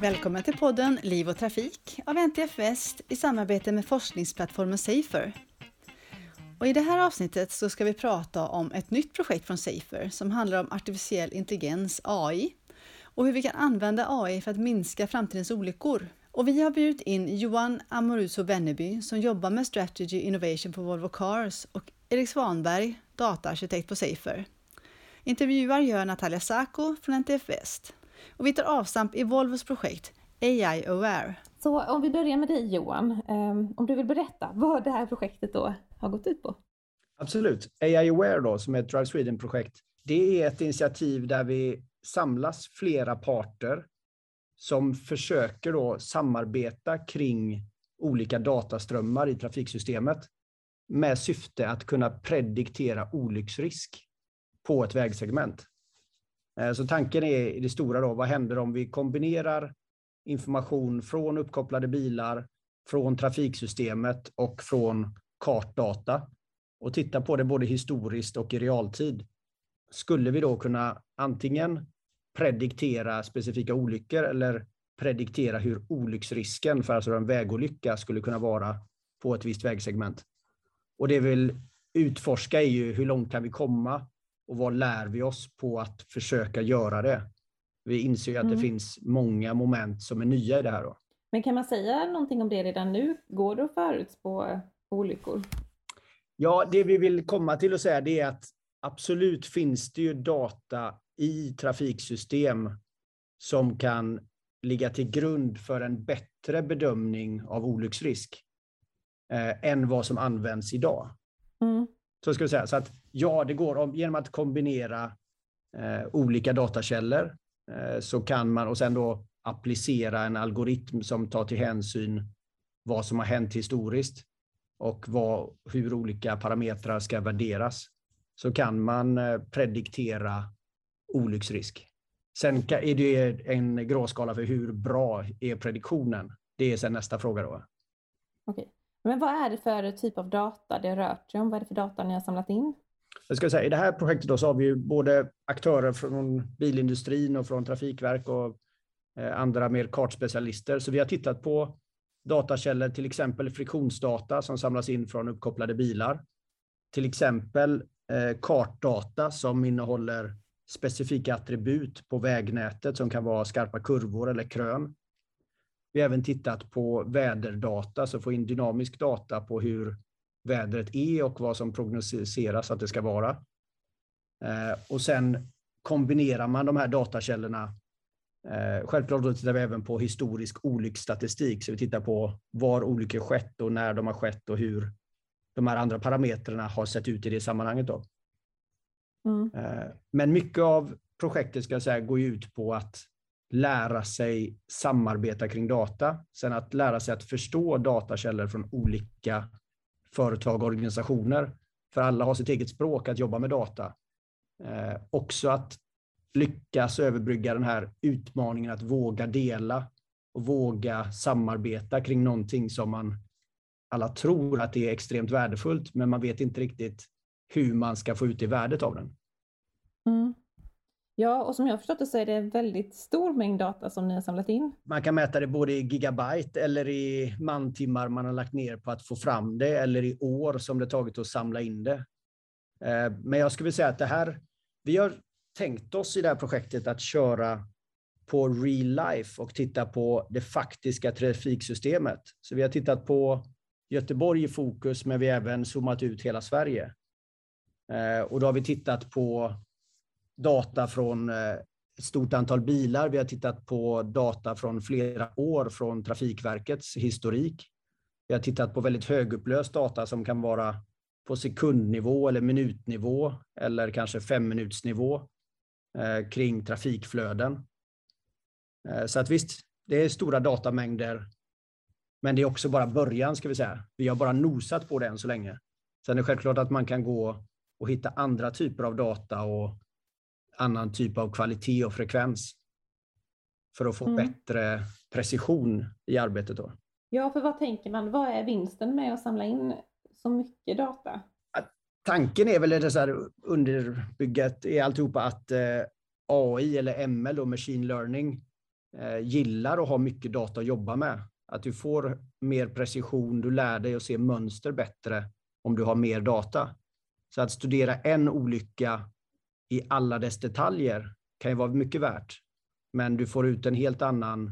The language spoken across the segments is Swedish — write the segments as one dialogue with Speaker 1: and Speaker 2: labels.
Speaker 1: Välkommen till podden Liv och Trafik av NTF Väst i samarbete med forskningsplattformen Safer. Och I det här avsnittet så ska vi prata om ett nytt projekt från Safer som handlar om artificiell intelligens, AI, och hur vi kan använda AI för att minska framtidens olyckor. Och vi har bjudit in Johan Amoruso Benneby som jobbar med Strategy Innovation på Volvo Cars och Erik Svanberg, dataarkitekt på Safer. Intervjuar gör Natalia Sacco från NTF Väst. Och vi tar avstamp i Volvos projekt AI Aware.
Speaker 2: Så om vi börjar med dig Johan, ehm, om du vill berätta vad det här projektet då har gått ut på?
Speaker 3: Absolut. AI Aware då, som är ett Drive Sweden-projekt, det är ett initiativ där vi samlas flera parter som försöker då samarbeta kring olika dataströmmar i trafiksystemet med syfte att kunna prediktera olycksrisk på ett vägsegment. Eh, så tanken är i det stora då, vad händer om vi kombinerar information från uppkopplade bilar, från trafiksystemet och från kartdata och tittar på det både historiskt och i realtid. Skulle vi då kunna antingen prediktera specifika olyckor eller prediktera hur olycksrisken för alltså en vägolycka skulle kunna vara på ett visst vägsegment. Och det vi vill utforska är ju hur långt kan vi komma och vad lär vi oss på att försöka göra det? Vi inser ju att mm. det finns många moment som är nya i det här. Då.
Speaker 2: Men kan man säga någonting om det redan nu? Går det att förutspå olyckor?
Speaker 3: Ja, det vi vill komma till och säga det är att absolut finns det ju data i trafiksystem som kan ligga till grund för en bättre bedömning av olycksrisk eh, än vad som används idag. Mm. Så ska vi säga. Så att ja, det går om, genom att kombinera eh, olika datakällor eh, så kan man och sen då applicera en algoritm som tar till hänsyn vad som har hänt historiskt och vad, hur olika parametrar ska värderas så kan man eh, prediktera olycksrisk. Sen är det en gråskala för hur bra är prediktionen. Det är sen nästa fråga då.
Speaker 2: Okej. Men vad är det för typ av data det rört sig om? Vad är det för data ni har samlat in?
Speaker 3: Jag ska säga, I det här projektet då så har vi både aktörer från bilindustrin och från Trafikverk och eh, andra mer kartspecialister. Så vi har tittat på datakällor, till exempel friktionsdata som samlas in från uppkopplade bilar. Till exempel eh, kartdata som innehåller specifika attribut på vägnätet som kan vara skarpa kurvor eller krön. Vi har även tittat på väderdata, så få in dynamisk data på hur vädret är och vad som prognostiseras att det ska vara. Eh, och sen kombinerar man de här datakällorna. Eh, självklart tittar vi även på historisk olycksstatistik, så vi tittar på var olyckor skett och när de har skett och hur de här andra parametrarna har sett ut i det sammanhanget. Då. Mm. Eh, men mycket av projektet ska jag säga, går ut på att lära sig samarbeta kring data. Sen att lära sig att förstå datakällor från olika företag och organisationer. För alla har sitt eget språk att jobba med data. Eh, också att lyckas överbrygga den här utmaningen att våga dela och våga samarbeta kring någonting som man alla tror att det är extremt värdefullt, men man vet inte riktigt hur man ska få ut det värdet av den.
Speaker 2: Mm. Ja, och som jag har förstått det så är det en väldigt stor mängd data som ni har samlat in.
Speaker 3: Man kan mäta det både i gigabyte eller i mantimmar man har lagt ner på att få fram det eller i år som det tagit att samla in det. Eh, men jag skulle säga att det här, vi har tänkt oss i det här projektet att köra på real life och titta på det faktiska trafiksystemet. Så vi har tittat på Göteborg i fokus, men vi har även zoomat ut hela Sverige. Eh, och då har vi tittat på data från eh, ett stort antal bilar. Vi har tittat på data från flera år från Trafikverkets historik. Vi har tittat på väldigt högupplöst data som kan vara på sekundnivå eller minutnivå eller kanske femminutsnivå eh, kring trafikflöden. Eh, så att visst, det är stora datamängder. Men det är också bara början ska vi säga. Vi har bara nosat på det än så länge. Sen är det självklart att man kan gå och hitta andra typer av data och annan typ av kvalitet och frekvens för att få mm. bättre precision i arbetet. Då.
Speaker 2: Ja, för vad tänker man? Vad är vinsten med att samla in så mycket data?
Speaker 3: Tanken är väl det så här underbygget i alltihopa att eh, AI eller ML, då, machine learning, eh, gillar att ha mycket data att jobba med. Att du får mer precision, du lär dig att se mönster bättre om du har mer data. Så att studera en olycka i alla dess detaljer kan ju vara mycket värt. Men du får ut en helt annan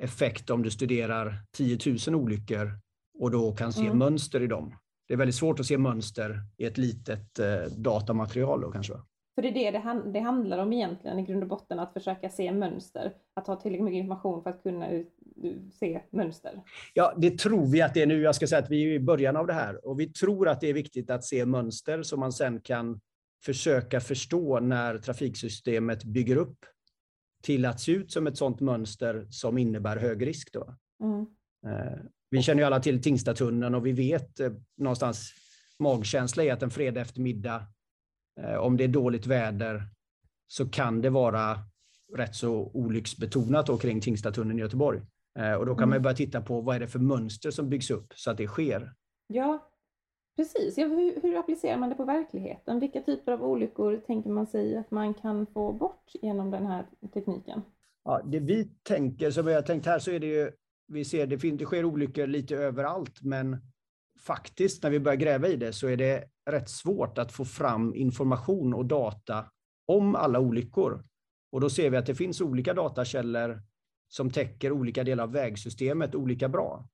Speaker 3: effekt om du studerar 10 000 olyckor och då kan se mm. mönster i dem. Det är väldigt svårt att se mönster i ett litet eh, datamaterial då kanske.
Speaker 2: För det är det det, hand, det handlar om egentligen i grund och botten, att försöka se mönster. Att ha tillräckligt mycket information för att kunna se mönster.
Speaker 3: Ja, det tror vi att det är nu. Jag ska säga att vi är i början av det här och vi tror att det är viktigt att se mönster som man sen kan försöka förstå när trafiksystemet bygger upp till att se ut som ett sådant mönster som innebär hög risk. Då. Mm. Eh, vi känner ju alla till Tingstadtunneln och vi vet eh, någonstans magkänsla är att en fredag eftermiddag, eh, om det är dåligt väder, så kan det vara rätt så olycksbetonat då kring Tingstadtunneln i Göteborg. Och då kan mm. man börja titta på vad är det för mönster som byggs upp så att det sker.
Speaker 2: Ja, Precis, ja, hur, hur, applicerar man det på verkligheten? Vilka typer av olyckor tänker man sig att man kan få bort genom den här tekniken?
Speaker 3: Ja, det vi tänker, som vi har tänkt här, så är det ju, vi ser det, det sker olyckor lite överallt, men faktiskt när vi börjar gräva i det så är det rätt svårt att få fram information och data om alla olyckor. Och då ser vi att det finns olika datakällor som täcker olika delar av vägsystemet olika bra.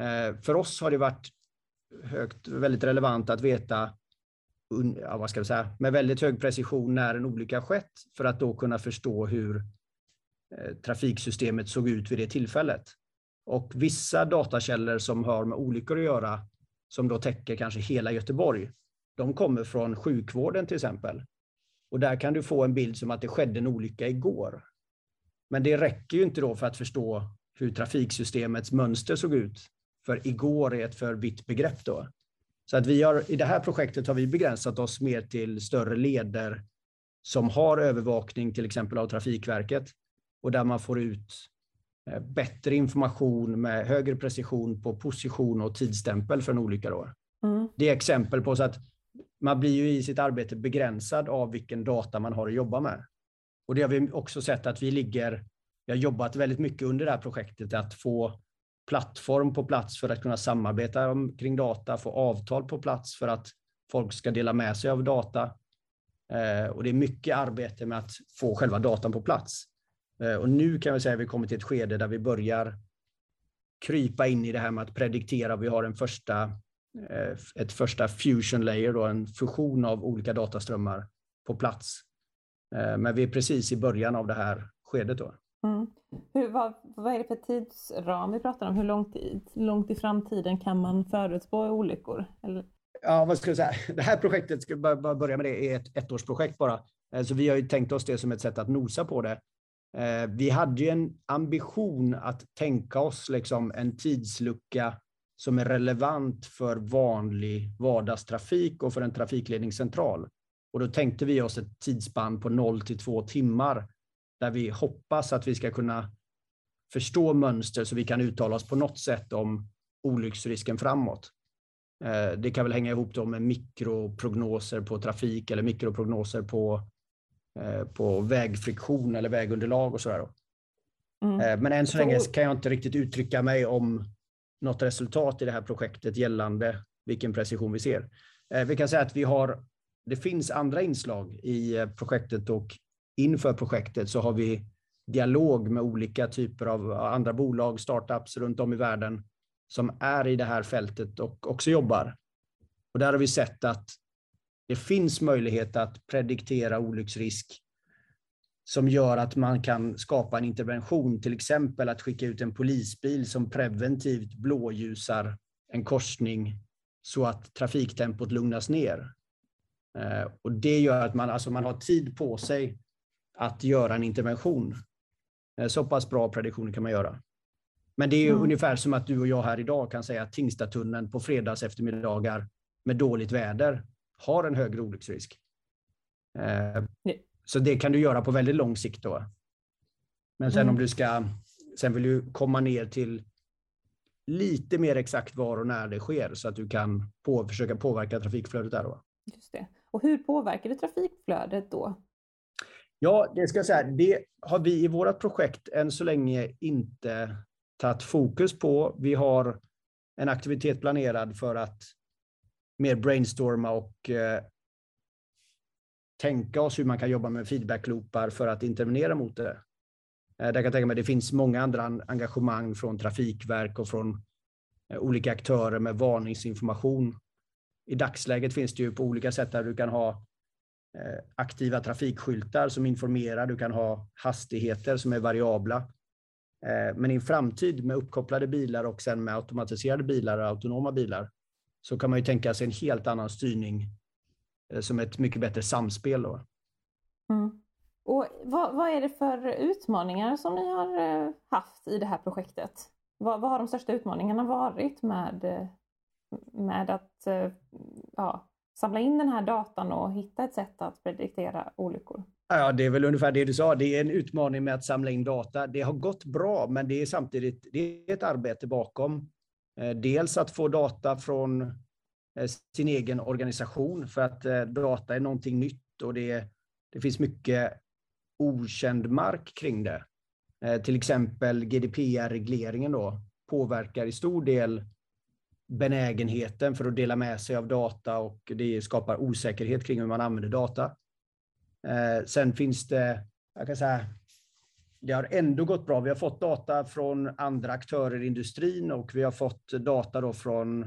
Speaker 3: Eh, för oss har det varit högt, väldigt relevant att veta ja, vad ska jag säga, med väldigt hög precision när en olycka skett för att då kunna förstå hur eh, trafiksystemet såg ut vid det tillfället. Och vissa datakällor som har med olyckor att göra, som då täcker kanske hela Göteborg, de kommer från sjukvården till exempel. Och där kan du få en bild som att det skedde en olycka igår. Men det räcker ju inte då för att förstå hur trafiksystemets mönster såg ut för igår är ett för vitt begrepp då. Så att vi har, i det här projektet har vi begränsat oss mer till större leder som har övervakning till exempel av Trafikverket och där man får ut eh, bättre information med högre precision på position och tidsstämpel för en olycka. Då. Mm. Det är exempel på så att man blir ju i sitt arbete begränsad av vilken data man har att jobba med. Och det har vi också sett att vi ligger, vi har jobbat väldigt mycket under det här projektet att få plattform på plats för att kunna samarbeta kring data, få avtal på plats för att folk ska dela med sig av data. Eh, och det är mycket arbete med att få själva datan på plats. Eh, och nu kan vi säga att vi kommer till ett skede där vi börjar krypa in i det här med att prediktera. Vi har en första, eh, ett första fusion layer, då, en fusion av olika dataströmmar på plats. Men vi är precis i början av det här skedet. Då.
Speaker 2: Mm. Hur, vad, vad är det för tidsram vi pratar om? Hur långt, långt i framtiden kan man förutspå olyckor? Eller?
Speaker 3: Ja, vad ska jag säga? Det här projektet, ska bara börja med det, är ett ettårsprojekt bara. Eh, så vi har ju tänkt oss det som ett sätt att nosa på det. Eh, vi hade ju en ambition att tänka oss liksom en tidslucka som är relevant för vanlig vardagstrafik och för en trafikledningscentral. Och då tänkte vi oss ett tidsspann på 0 till 2 timmar där vi hoppas att vi ska kunna förstå mönster så vi kan uttala oss på något sätt om olycksrisken framåt. Eh, det kan väl hänga ihop då med mikroprognoser på trafik eller mikroprognoser på, eh, på vägfriktion eller vägunderlag och sådär. Mm. Eh, men än så länge kan jag inte riktigt uttrycka mig om något resultat i det här projektet gällande vilken precision vi ser. Vi kan säga att vi har, det finns andra inslag i projektet och inför projektet så har vi dialog med olika typer av andra bolag, startups runt om i världen som är i det här fältet och också jobbar. Och där har vi sett att det finns möjlighet att prediktera olycksrisk som gör att man kan skapa en intervention, till exempel att skicka ut en polisbil som preventivt blåljusar en korsning så att trafiktempot lugnas ner. Eh, och det gör att man, alltså man har tid på sig att göra en intervention. Eh, så pass bra prediktioner kan man göra. Men det är mm. ungefär som att du och jag här idag kan säga att Tingstadtunneln på fredags eftermiddagar med dåligt väder har en högre olycksrisk. Eh, så det kan du göra på väldigt lång sikt då. Men sen mm. om du ska, sen vill du komma ner till lite mer exakt var och när det sker så att du kan på, försöka påverka trafikflödet där då.
Speaker 2: Just det. Och hur påverkar det trafikflödet då?
Speaker 3: Ja, det ska jag säga. Det har vi i vårt projekt än så länge inte tagit fokus på. Vi har en aktivitet planerad för att mer brainstorma och eh, tänka oss hur man kan jobba med feedbackloopar för att intervenera mot det. Eh, där kan jag tänka mig det finns många andra engagemang från trafikverk och från eh, olika aktörer med varningsinformation. I dagsläget finns det ju på olika sätt där du kan ha Eh, aktiva trafikskyltar som informerar, du kan ha hastigheter som är variabla. Eh, men i en framtid med uppkopplade bilar och sen med automatiserade bilar och autonoma bilar så kan man ju tänka sig en helt annan styrning eh, som ett mycket bättre samspel. Då.
Speaker 2: Mm. Och vad, vad, är det för utmaningar som ni har haft i det här projektet? Vad, vad har de största utmaningarna varit med, med att ja, samla in den här datan och hitta ett sätt att prediktera olyckor?
Speaker 3: Ja, det är väl ungefär det du sa. Det är en utmaning med att samla in data. Det har gått bra, men det är samtidigt det är ett arbete bakom. Eh, dels att få data från eh, sin egen organisation för att eh, data är någonting nytt och det, det finns mycket okänd mark kring det. Till exempel GDPR-regleringen då påverkar i stor del benägenheten för att dela med sig av data och det skapar osäkerhet kring hur man använder data. Eh, sen finns det, jag kan säga, det har ändå gått bra. Vi har fått data från andra aktörer i industrin och vi har fått data då från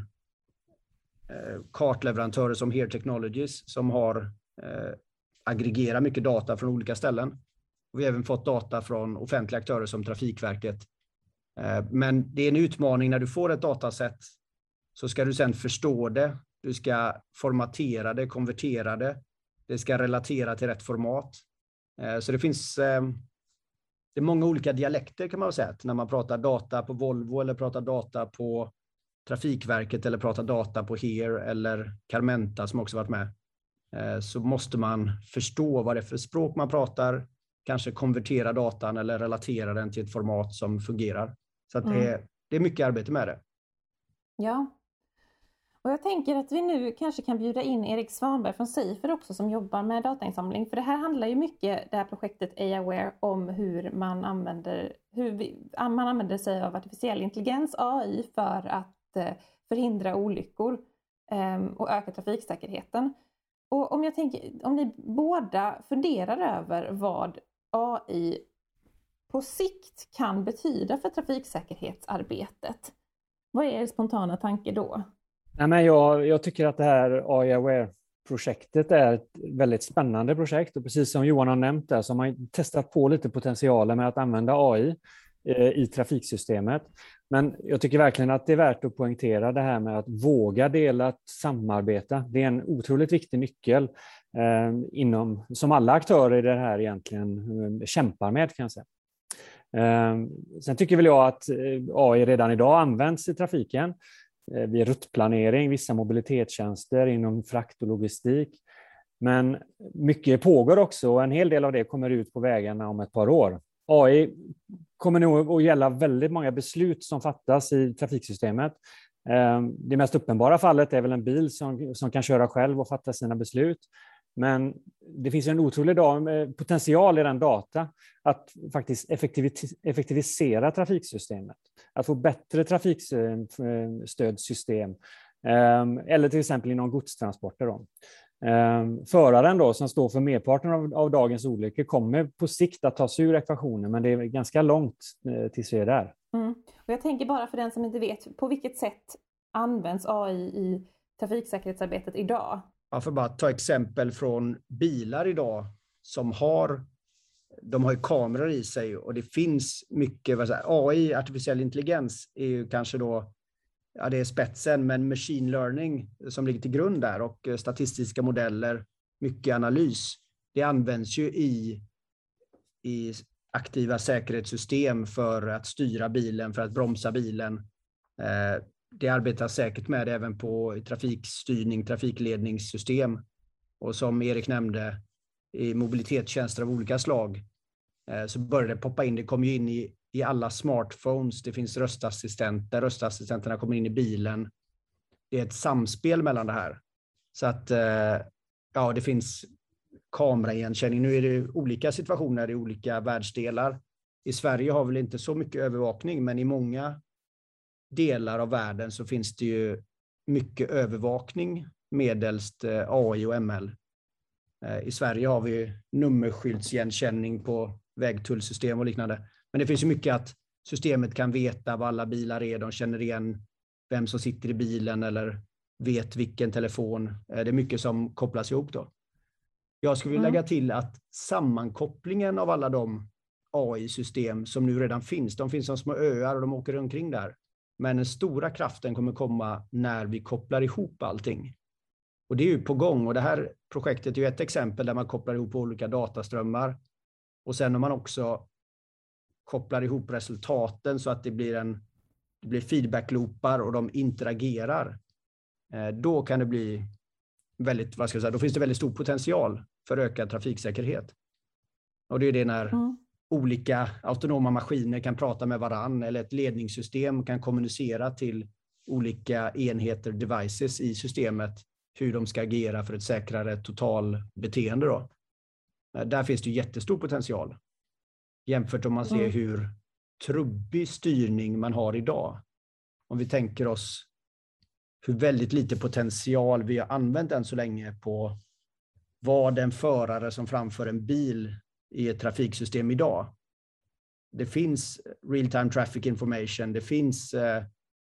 Speaker 3: eh, kartleverantörer som Here Technologies som har eh, aggregerat mycket data från olika ställen. Vi har även fått data från offentliga aktörer som Trafikverket. Eh, men det är en utmaning när du får ett dataset så ska du sedan förstå det. Du ska formatera det, konvertera det. Det ska relatera till rätt format. Eh, så det finns eh, det är många olika dialekter kan man säga när man pratar data på Volvo eller pratar data på Trafikverket eller pratar data på HERE eller Carmenta som också varit med. Eh, så måste man förstå vad det är för språk man pratar, kanske konvertera datan eller relatera den till ett format som fungerar. Så att mm. det, är, det är mycket arbete med det.
Speaker 2: Ja. Och jag tänker att vi nu kanske kan bjuda in Erik Svanberg från Safer också som jobbar med datainsamling. För det här handlar ju mycket, det här projektet AI-Aware, om hur man använder, hur vi, ah, man använder sig av artificiell intelligens, AI, för att eh, förhindra olyckor ehm, och öka trafiksäkerheten. Och om, jag tänker, om ni båda funderar över vad AI på sikt kan betyda för trafiksäkerhetsarbetet, vad är er spontana tanke då?
Speaker 4: Nej, men jag, jag tycker att det här AI Aware-projektet är ett väldigt spännande projekt och precis som Johan har nämnt där så har man testat på lite potentialen med att använda AI eh, i trafiksystemet. Men jag tycker verkligen att det är värt att poängtera det här med att våga dela, att samarbeta. Det är en otroligt viktig nyckel eh, inom, som alla aktörer i det här egentligen eh, kämpar med. Kan jag säga. Eh, sen tycker väl jag att eh, AI redan idag används i trafiken Eh, vid ruttplanering, vissa mobilitetstjänster inom frakt och logistik. Men mycket pågår också och en hel del av det kommer ut på vägarna om ett par år. AI kommer nog att gälla väldigt många beslut som fattas i trafiksystemet. Eh, det mest uppenbara fallet är väl en bil som, som kan köra själv och fatta sina beslut. Men det finns en otrolig eh, potential i den data att faktiskt effektivisera trafiksystemet, att få bättre trafikstödsystem eh, ehm, eller till exempel inom godstransporter. Då. Ehm, föraren då, som står för merparten av, av, dagens olyckor kommer på sikt att ta sig ur ekvationen, men det är ganska långt eh, tills vi är där.
Speaker 2: Mm. Och jag tänker bara för den som inte vet, på vilket sätt används AI i trafiksäkerhetsarbetet idag?
Speaker 3: Ja, för bara ta exempel från bilar idag som har de har ju kameror i sig och det finns mycket, vad säger, AI, artificiell intelligens, är ju kanske då ja, det är spetsen, men machine learning som ligger till grund där och eh, statistiska modeller, mycket analys. Det används ju i, i aktiva säkerhetssystem för att styra bilen, för att bromsa bilen. Eh, det arbetas säkert med även på trafikstyrning, trafikledningssystem och som Erik nämnde i mobilitetstjänster av olika slag eh, så började det poppa in. Det kom ju in i i alla smartphones. Det finns röstassistenter. Röstassistenterna kommer in i bilen. Det är ett samspel mellan det här. Så att eh, ja, det finns kameraigenkänning. Nu är det olika situationer i olika världsdelar. I Sverige har vi väl inte så mycket övervakning, men i många delar av världen så finns det ju mycket övervakning medelst eh, AI och ML. Eh, I Sverige har vi nummerskyltsigenkänning på vägtullsystem och liknande. Men det finns ju mycket att systemet kan veta vad alla bilar är. De känner igen vem som sitter i bilen eller vet vilken telefon. Eh, det är mycket som kopplas ihop då. Jag skulle vilja mm. lägga till att sammankopplingen av alla de AI-system som nu redan finns, de finns som små öar och de åker omkring där. Men den stora kraften kommer komma när vi kopplar ihop allting. Och det är ju på gång och det här projektet är ju ett exempel där man kopplar ihop olika dataströmmar. Och sen om man också kopplar ihop resultaten så att det blir en det blir feedbackloopar och de interagerar. Eh, då kan det bli väldigt, vad ska jag säga, då finns det väldigt stor potential för ökad trafiksäkerhet. Och det är det när mm olika autonoma maskiner kan prata med varann eller ett ledningssystem kan kommunicera till olika enheter, devices i systemet, hur de ska agera för ett säkrare totalbeteende. Då. Eh, där finns det jättestor potential jämfört om man ser mm. hur trubbig styrning man har idag. Om vi tänker oss hur väldigt lite potential vi har använt än så länge på vad en förare som framför en bil i ett trafiksystem idag. Det finns real time traffic information, det finns eh,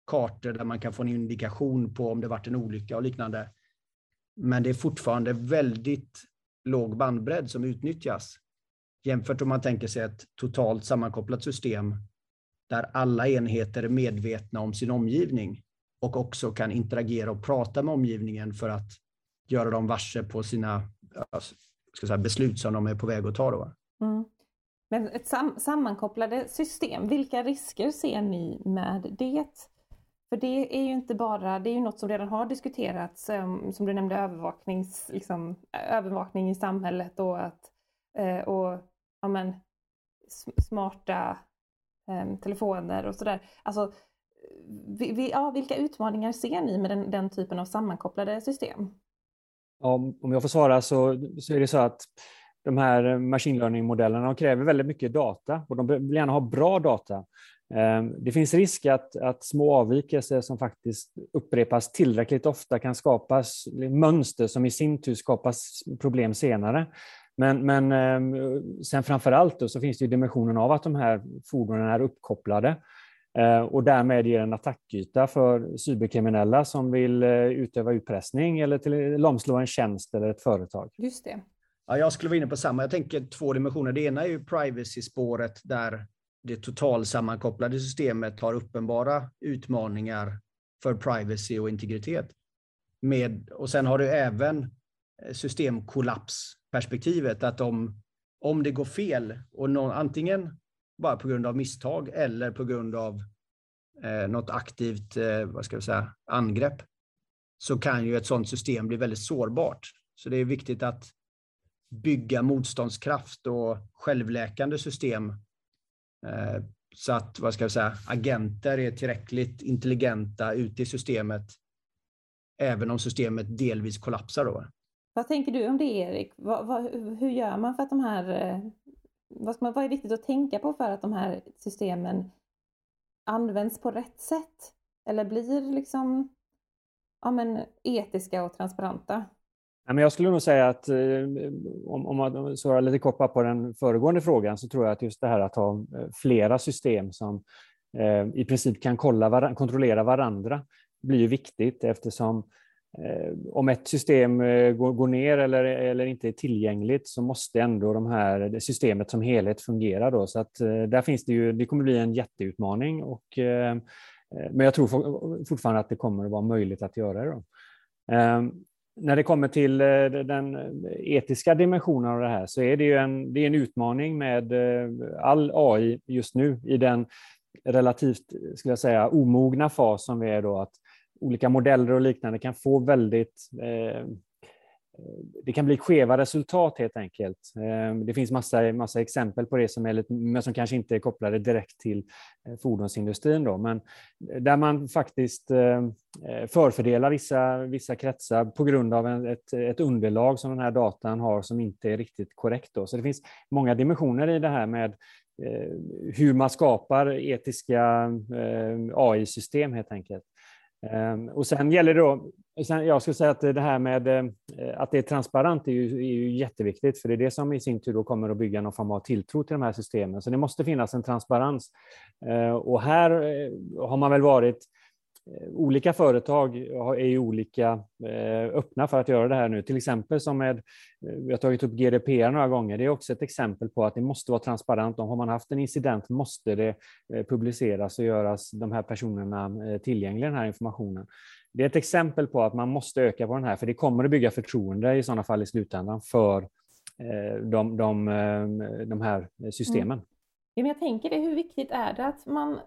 Speaker 3: kartor där man kan få en indikation på om det varit en olycka och liknande. Men det är fortfarande väldigt låg bandbredd som utnyttjas. Jämfört om man tänker sig ett totalt sammankopplat system där alla enheter är medvetna om sin omgivning och också kan interagera och prata med omgivningen för att göra dem varse på sina ska säga, beslut som de är på väg att ta. Då. Mm.
Speaker 2: Men ett sam sammankopplade system, vilka risker ser ni med det? För det är ju inte bara, det är ju något som redan har diskuterats, eh, som du nämnde övervaknings, liksom, övervakning i samhället och att eh, och, ja, men, smarta eh, telefoner och sådär. Alltså, vi, vi, ja, vilka utmaningar ser ni med den, den typen av sammankopplade system?
Speaker 4: Om, om jag får svara så, så är det så att de här machine learning-modellerna kräver väldigt mycket data och de vill gärna ha bra data. Eh, det finns risk att, att små avvikelser som faktiskt upprepas tillräckligt ofta kan skapas mönster som i sin tur skapas problem senare. Men, men eh, sen framför allt så finns det dimensionen av att de här fordonen är uppkopplade och därmed ger en attackyta för cyberkriminella som vill eh, utöva utpressning eller till lamslå en tjänst eller ett företag.
Speaker 2: Just det.
Speaker 3: Ja, jag skulle vara inne på samma. Jag tänker två dimensioner. Det ena är ju privacy-spåret där det totalsammankopplade systemet har uppenbara utmaningar för privacy och integritet. Med, och sen har du även eh, systemkollapsperspektivet, att om, om det går fel och någon, antingen bara på grund av misstag eller på grund av eh, något aktivt eh, vad ska jag säga, angrepp så kan ju ett sådant system bli väldigt sårbart. Så det är viktigt att bygga motståndskraft och självläkande system eh, så att vad ska jag säga, agenter är tillräckligt intelligenta ute i systemet även om systemet delvis kollapsar. Då.
Speaker 2: Vad tänker du om det Erik? Vad, vad, hur gör man för att de här eh, vad, man, vad är viktigt att tänka på för att de här systemen används på rätt sätt? Eller blir liksom ja, men, etiska och transparenta?
Speaker 4: jag skulle nog säga att eh, om man svarar lite kort på den föregående frågan så tror jag att just det här att ha eh, flera system som eh, i princip kan kolla, kontrollera varandra blir viktigt eftersom Eh, om ett system eh, går, ner eller, eller inte är tillgängligt så måste ändå de här, systemet som helhet fungera. Då. Så att, eh, där finns det ju, det kommer bli en jätteutmaning. Och, eh, eh, men jag tror fortfarande att det kommer att vara möjligt att göra det. Då. När det kommer till den etiska dimensionen av det här så är det ju en, det är en utmaning med all AI just nu i den relativt skulle jag säga, omogna fas som vi är då. Att olika modeller och liknande kan få väldigt eh, det kan bli skeva resultat helt enkelt. Eh, det finns massa, massa exempel på det som, är lite, men som kanske inte är kopplade direkt till eh, fordonsindustrin. Då, men eh, där man faktiskt förfördelar vissa, vissa kretsar på grund av ett, ett underlag som den här datan har som inte är riktigt korrekt. Då. Så det finns många dimensioner i det här med hur man skapar etiska AI-system helt enkelt. Ehm, och sen gäller det då, sen, jag skulle säga att det här med eh, att det är transparent är ju, är ju jätteviktigt, för det är det som i sin tur då kommer att bygga någon form av tilltro till de här systemen. Så det måste finnas en transparens. Ehm, och här eh, har man väl varit Eh, olika företag är ju olika eh, öppna för att göra det här nu. Till exempel som med, eh, vi har tagit upp GDPR några gånger, det är också ett exempel på att det måste vara transparent. Om har man haft en incident måste det publiceras och göras de här personerna tillgängliga, den här informationen. Det är ett exempel på att man måste öka på den här, för det kommer att bygga förtroende i sådana fall i slutändan för de, de, de här systemen. Mm.
Speaker 2: Ja, men jag tänker det, hur viktigt är det att man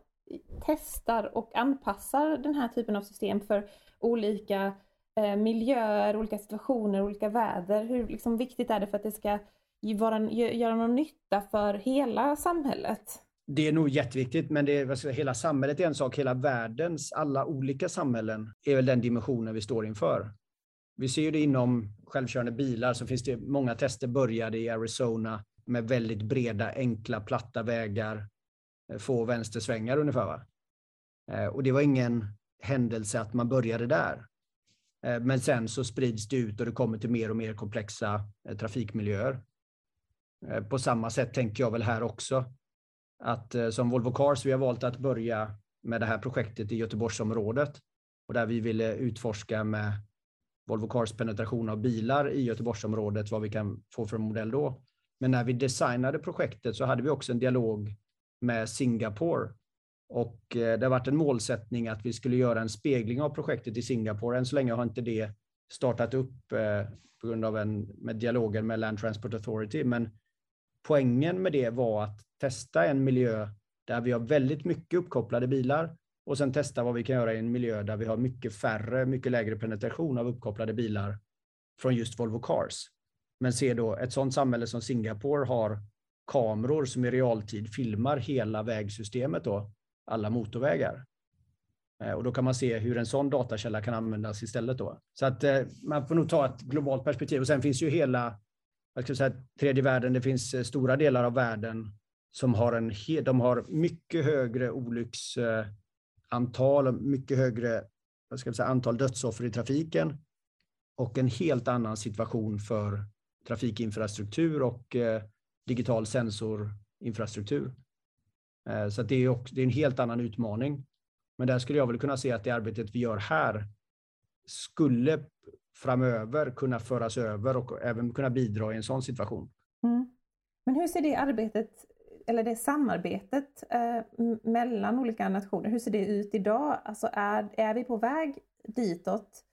Speaker 2: testar och anpassar den här typen av system för olika eh, miljöer, olika situationer, olika väder. Hur liksom, viktigt är det för att det ska vara, göra någon nytta för hela samhället?
Speaker 3: Det är nog jätteviktigt, men det är, hela samhället är en sak. Hela världens alla olika samhällen är väl den dimensionen vi står inför. Vi ser ju det inom självkörande bilar, så finns det många tester började i Arizona med väldigt breda, enkla, platta vägar Eh, få vänstersvängar ungefär. Va? Eh, och det var ingen händelse att man började där. Eh, men sen så sprids det ut och det kommer till mer och mer komplexa trafikmiljöer. På samma sätt tänker jag väl här också. Att som Volvo Cars, vi har valt att börja med det här projektet i Göteborgsområdet. Och där vi ville utforska med Volvo Cars penetration av bilar i Göteborgsområdet, vad vi kan få för modell då. Men när vi designade projektet så hade vi också en dialog med Singapore. Och eh, det har varit en målsättning att vi skulle göra en spegling av projektet i Singapore. Än så länge har inte det startat upp eh, på grund av en med dialogen med Land Transport Authority. Men poängen med det var att testa en miljö där vi har väldigt mycket uppkopplade bilar och sen testa vad vi kan göra i en miljö där vi har mycket färre, mycket lägre penetration av uppkopplade bilar från just Volvo Cars. Men se då ett sådant samhälle som Singapore har kameror som i realtid filmar hela vägsystemet, då, alla motorvägar. Eh, och då kan man se hur en sån datakälla kan användas istället. Då. Så att eh, man får nog ta ett globalt perspektiv. Och sen finns ju hela jag ska säga, tredje världen, det finns eh, stora delar av världen som har, en, de har mycket högre olycksantal, mycket högre jag ska säga, antal dödsoffer i trafiken och en helt annan situation för trafikinfrastruktur och digital sensorinfrastruktur. Eh, så det är, också, det är en helt annan utmaning. Men där skulle jag väl kunna se att det arbetet vi gör här skulle framöver kunna föras över och även kunna bidra i en sån situation.
Speaker 2: Mm. Men hur ser det arbetet, eller det samarbetet eh, mellan olika nationer, hur ser det ut idag? Alltså är, är vi på väg ditåt?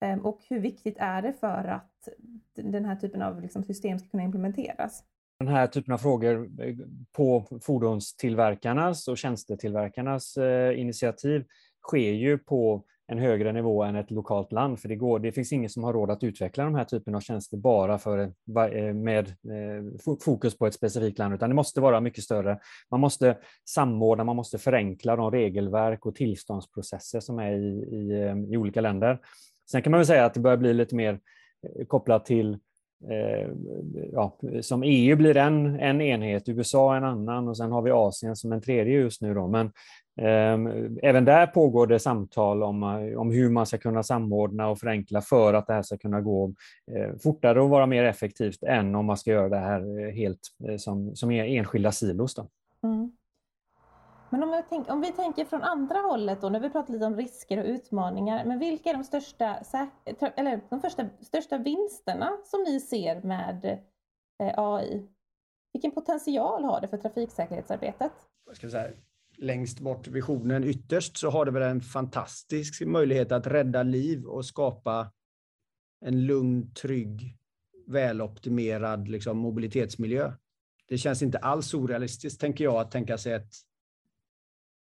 Speaker 2: Eh, och hur viktigt är det för att den här typen av liksom, system ska kunna implementeras?
Speaker 4: Den här typen av frågor eh, på fordonstillverkarnas och tjänstetillverkarnas eh, initiativ sker ju på en högre nivå än ett lokalt land, för det, går, det finns ingen som har råd att utveckla de här typen av tjänster bara för, eh, med fokus på ett specifikt land, utan det måste vara mycket större. Man måste samordna, man måste förenkla de regelverk och tillståndsprocesser som är i, i, i olika länder. Sen kan man väl säga att det börjar bli lite mer kopplat till Eh, Eh, ja, som EU blir en, en enhet, USA en annan och sen har vi Asien som en tredje just nu. Då. Men eh, även där pågår det samtal om, om hur man ska kunna samordna och förenkla för att det här ska kunna gå eh, fortare och vara mer effektivt än om man ska göra det här eh, helt eh, som, som enskilda silos. Då. Mm.
Speaker 2: Men om, tänk, om, vi tänker från andra hållet då, när vi pratar lite om risker och utmaningar, men vilka är de största, eller de första, största vinsterna som ni ser med eh, AI? Vilken potential har det för trafiksäkerhetsarbetet?
Speaker 3: Jag ska säga, längst bort visionen ytterst så har det väl en fantastisk möjlighet att rädda liv och skapa en lugn, trygg, väloptimerad liksom, mobilitetsmiljö. Det känns inte alls orealistiskt, tänker jag, att tänka sig ett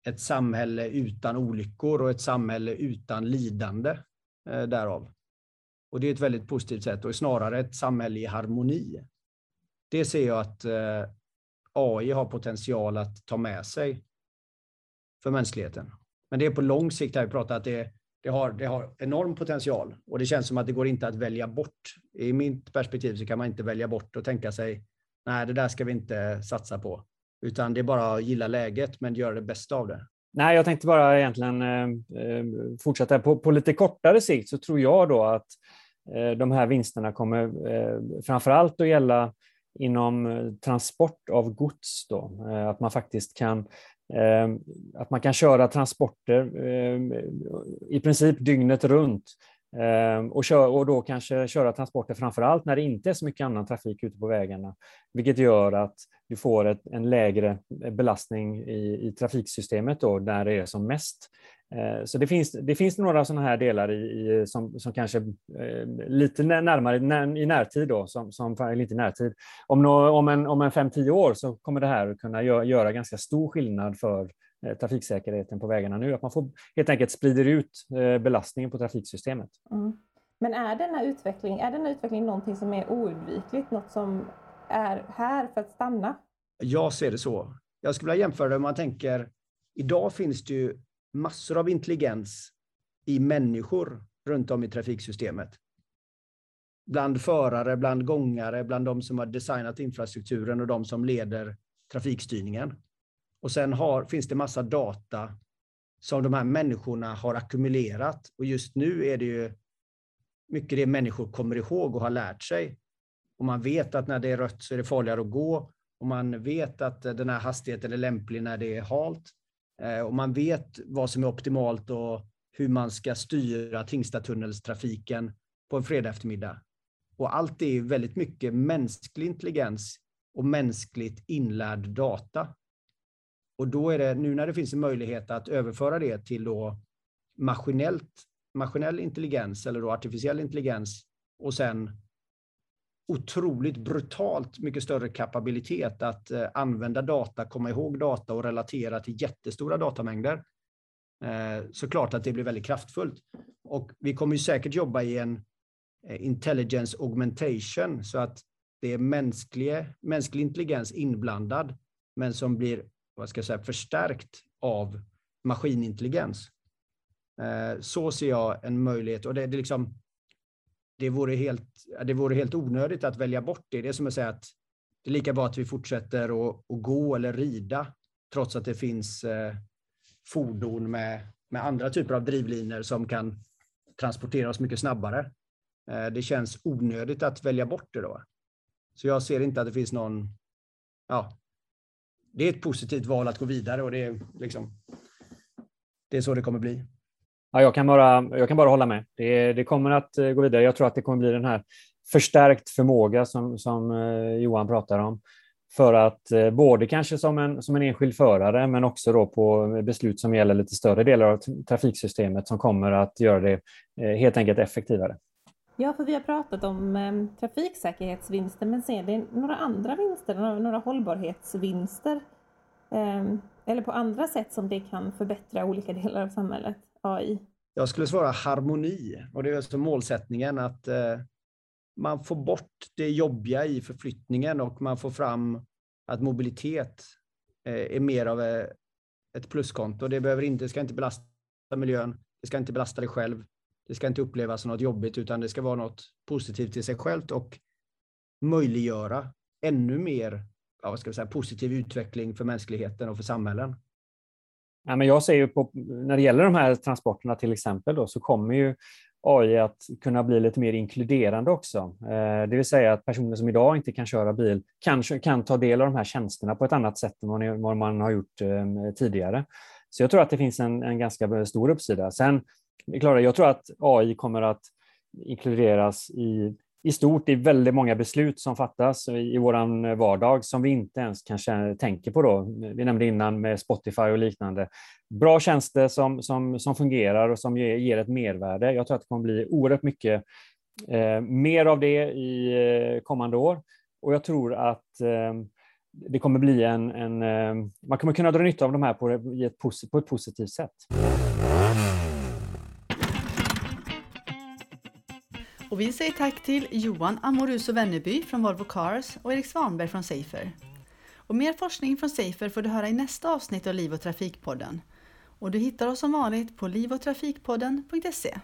Speaker 3: ett samhälle utan olyckor och ett samhälle utan lidande eh, därav. Och det är ett väldigt positivt sätt och snarare ett samhälle i harmoni. Det ser jag att eh, AI har potential att ta med sig för mänskligheten. Men det är på lång sikt, här vi pratar att det, det, har, det har enorm potential och det känns som att det går inte att välja bort. I mitt perspektiv så kan man inte välja bort och tänka sig, nej det där ska vi inte satsa på. Utan det är bara att gilla läget men göra det bästa av det.
Speaker 4: Nej, jag tänkte bara egentligen eh, eh fortsätta. På, på lite kortare sikt så tror jag då att eh, de här vinsterna kommer eh, framför allt att gälla inom eh, transport av gods. Då. Eh, att man faktiskt kan eh, att man kan köra transporter i princip dygnet runt Ehm, och, kör, och då kanske köra transporter framför allt när det inte är så mycket annan trafik ute på vägarna, vilket gör att du får ett, en lägre belastning i, i trafiksystemet då, där det är som mest. Ehm, så det finns, det finns några sådana här delar i, i som, som kanske eh, lite närmare när, i närtid, då, som, som, eller inte i närtid, om, no, om en, om en 5-10 år så kommer det här kunna gö, göra ganska stor skillnad för Eh, trafiksäkerheten på vägarna nu. Att man får, helt enkelt sprider ut eh, belastningen på trafiksystemet.
Speaker 2: Mm. Men är denna utveckling, är denna utveckling någonting som är oundvikligt, något som är här för att stanna?
Speaker 3: Jag ser det så. Jag skulle vilja jämföra det om man tänker, idag finns det ju massor av intelligens i människor runt om i trafiksystemet. Bland förare, bland gångare, bland de som har designat infrastrukturen och de som leder trafikstyrningen. Och sen har, finns det massa data som de här människorna har ackumulerat. Och just nu är det ju mycket det människor kommer ihåg och har lärt sig. Och man vet att när det är rött så är det farligare att gå. Och man vet att den här hastigheten är lämplig när det är halt. Eh, och man vet vad som är optimalt och hur man ska styra Tingstadtunnelstrafiken på en fredag eftermiddag. Och allt det är väldigt mycket mänsklig intelligens och mänskligt inlärd data. Och då är det, nu när det finns en möjlighet att överföra det till då maskinellt, maskinell intelligens eller då artificiell intelligens och sen otroligt brutalt mycket större kapabilitet att eh, använda data, komma ihåg data och relatera till jättestora datamängder. Eh, så klart att det blir väldigt kraftfullt. Och vi kommer ju säkert jobba i en eh, intelligence augmentation så att det är mänsklig, mänsklig intelligens inblandad men som blir vad ska jag säga, förstärkt av maskinintelligens. Eh, så ser jag en möjlighet och det, det, liksom, det, vore helt, det vore helt onödigt att välja bort det. Det är som att säga att det är lika bra att vi fortsätter att, att gå eller rida trots att det finns eh, fordon med, med andra typer av drivlinor som kan transportera oss mycket snabbare. Eh, det känns onödigt att välja bort det då. Så jag ser inte att det finns någon, ja, det är ett positivt val att gå vidare och det är, liksom, det är så det kommer bli.
Speaker 4: Ja, jag, kan bara, jag kan bara hålla med. Det, det kommer att eh, gå vidare. Jag tror att det kommer bli den här förstärkt förmåga som, som eh, Johan pratar om. För att eh, både kanske som en, som en enskild förare men också då på beslut som gäller lite större delar av trafiksystemet som kommer att göra det helt enkelt effektivare.
Speaker 2: Ja, för vi har pratat om eh, trafiksäkerhetsvinster, men ser det några andra vinster, några, några hållbarhetsvinster? Eh, eller på andra sätt som det kan förbättra olika delar av samhället, AI?
Speaker 3: Jag skulle svara harmoni och det är alltså målsättningen att eh, man får bort det jobbiga i förflyttningen och man får fram att mobilitet eh, är mer av eh, ett pluskonto. Det behöver inte, ska inte belasta miljön, det ska inte belasta dig själv. Det ska inte upplevas som något jobbigt utan det ska vara något positivt i sig självt och möjliggöra ännu mer ja, vad ska vi säga, positiv utveckling för mänskligheten och för samhällen.
Speaker 4: Ja, men jag ser ju på, när det gäller de här transporterna till exempel då, så kommer ju AI att kunna bli lite mer inkluderande också. Eh, det vill säga att personer som idag inte kan köra bil kanske kan ta del av de här tjänsterna på ett annat sätt än vad man har gjort eh, tidigare. Så jag tror att det finns en, en ganska stor uppsida. Sen Klara, jag tror att AI kommer att inkluderas i, i stort i väldigt många beslut som fattas i, i vår vardag som vi inte ens kanske tänker på. Då. Vi nämnde innan med Spotify och liknande. Bra tjänster som, som, som fungerar och som ger, ger ett mervärde. Jag tror att det kommer bli oerhört mycket eh, mer av det i eh, kommande år. Och jag tror att eh, det kommer bli en, en eh, man kommer kunna dra nytta av de här på, ett, på ett positivt sätt.
Speaker 1: Och vi säger tack till Johan Amoruso Venneby från Volvo Cars och Erik Svanberg från Safer. Och mer forskning från Safer får du höra i nästa avsnitt av Liv och Trafikpodden. Och du hittar oss som vanligt på livotrafikpodden.se.